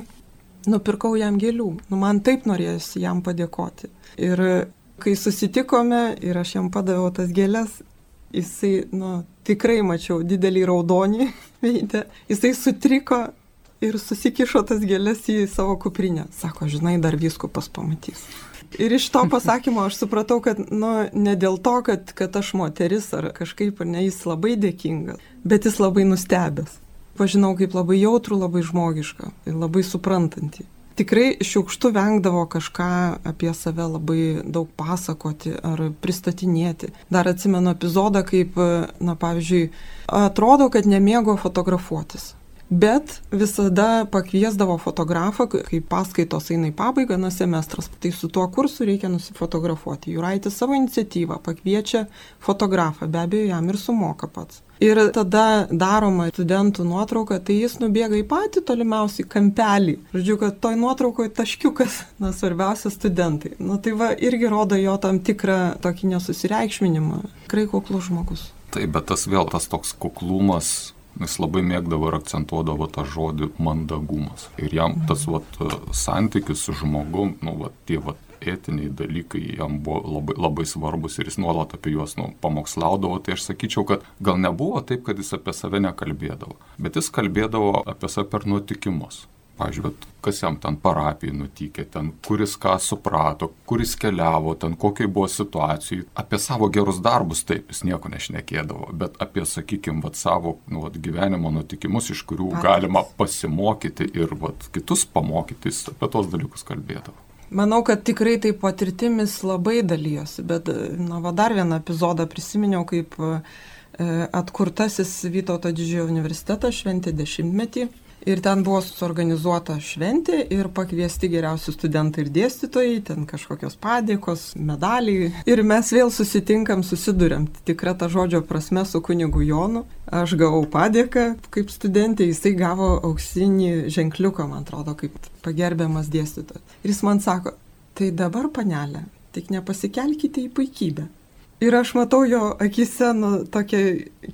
nupirkau jam gėlių. Nu, man taip norėjosi jam padėkoti. Ir kai susitikome ir aš jam padaviau tas gėlės, jisai, nu, tikrai mačiau didelį raudonį veidą, jisai sutriko ir susikišo tas gėlės į savo kuprinę. Sako, žinai, dar viskupas pamatys. Ir iš to pasakymo aš supratau, kad, nu, ne dėl to, kad, kad aš moteris ar kažkaip, ar ne, jis labai dėkingas, bet jis labai nustebęs. Pažinau kaip labai jautrų, labai žmogišką ir labai suprantantį tikrai šiukštu vengdavo kažką apie save labai daug pasakoti ar pristatinėti. Dar atsimenu epizodą, kaip, na pavyzdžiui, atrodo, kad nemėgo fotografuotis. Bet visada pakviesdavo fotografą, kai paskaitos eina į pabaigą, na semestras. Tai su tuo kursu reikia nusifotografuoti. Juraitis savo iniciatyvą pakviečia fotografą, be abejo, jam ir sumoka pats. Ir tada daroma studentų nuotrauka, tai jis nubėga į patį tolimiausią kampelį. Žodžiu, kad toj nuotraukoje taškiukas, na, svarbiausia studentai. Na tai va, irgi rodo jo tam tikrą tokį nesusireikšminimą. Tikrai kuklus žmogus. Taip, bet tas vėl tas toks kuklumas Jis labai mėgdavo ir akcentuodavo tą žodį mandagumas. Ir jam tas vat, santykis su žmogum, nu, vat, tie vat, etiniai dalykai jam buvo labai, labai svarbus ir jis nuolat apie juos nu, pamokslaudavo, tai aš sakyčiau, kad gal nebuvo taip, kad jis apie save nekalbėdavo, bet jis kalbėdavo apie save per nutikimus. Pavyzdžiui, kas jam ten parapijai nutikė, ten kuris ką suprato, kuris keliavo, ten kokiai buvo situacijai. Apie savo gerus darbus taip jis nieko nešnekėdavo, bet apie, sakykime, vat, savo nu, vat, gyvenimo nutikimus, iš kurių Patys. galima pasimokyti ir vat, kitus pamokyti, jis apie tos dalykus kalbėdavo. Manau, kad tikrai tai patirtimis labai dalyjosi, bet na, va, dar vieną epizodą prisiminiau, kaip e, atkurtasis Vytauto didžiojo universitetas šventė dešimtmetį Ir ten buvo suorganizuota šventė ir pakviesti geriausi studentai ir dėstytojai, ten kažkokios padėkos, medaliai. Ir mes vėl susitinkam, susidurėm tikrą tą žodžio prasme su kunigu Jonu. Aš gavau padėką kaip studentė, jisai gavo auksinį ženkliuką, man atrodo, kaip pagerbiamas dėstytojas. Ir jis man sako, tai dabar panelė, tik nepasikelkite į puikybę. Ir aš matau jo akise nu, tokią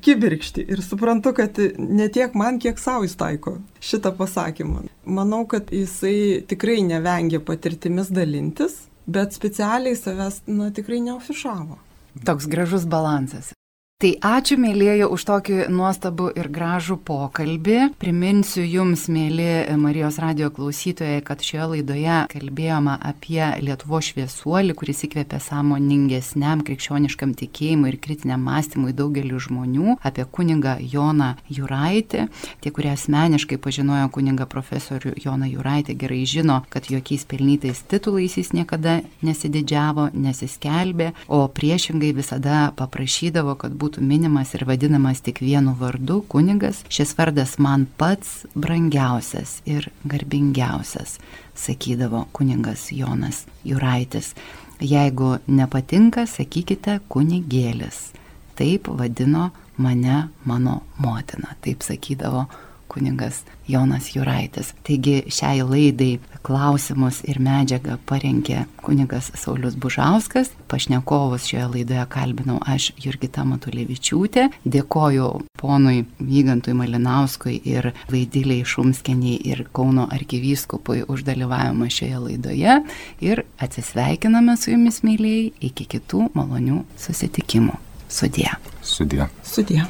kibirkštį ir suprantu, kad ne tiek man, kiek savo jis taiko šitą pasakymą. Manau, kad jisai tikrai nevengė patirtimis dalintis, bet specialiai savęs nu, tikrai neofišavo. Toks gražus balansas. Tai ačiū, mėlyje, už tokį nuostabų ir gražų pokalbį. Priminsiu Jums, mėly Marijos radio klausytojai, kad šioje laidoje kalbėjome apie Lietuvo šviesuolį, kuris įkvėpė sąmoningesniam krikščioniškam tikėjimui ir kritiniam mąstymui daugeliu žmonių, apie kunigą Joną Juraitį. Tie, kurie asmeniškai pažinojo kunigą profesorių Joną Juraitį, gerai žino, kad jokiais pelnytais titulais jis niekada nesididžiavo, nesiskelbė, o priešingai visada paprašydavo, kad būtų būtų minimas ir vadinamas tik vienu vardu - kunigas, šis vardas man pats brangiausias ir garbingiausias, sakydavo kuningas Jonas Juraitis. Jeigu nepatinka, sakykite kunigėlis. Taip vadino mane mano motina, taip sakydavo kuningas Jonas Juraitis. Taigi šiai laidai klausimus ir medžiagą parengė kunigas Saulis Bužauskas. Pašnekovus šioje laidoje kalbinau aš Jurgita Matulevičiūtė. Dėkoju ponui Vygantui Malinauskui ir Vaidiliai Šumskeniai ir Kauno arkivyskupui už dalyvavimą šioje laidoje. Ir atsisveikiname su jumis, mėlyjei, iki kitų malonių susitikimų. Sudie. Sudie. Sudie.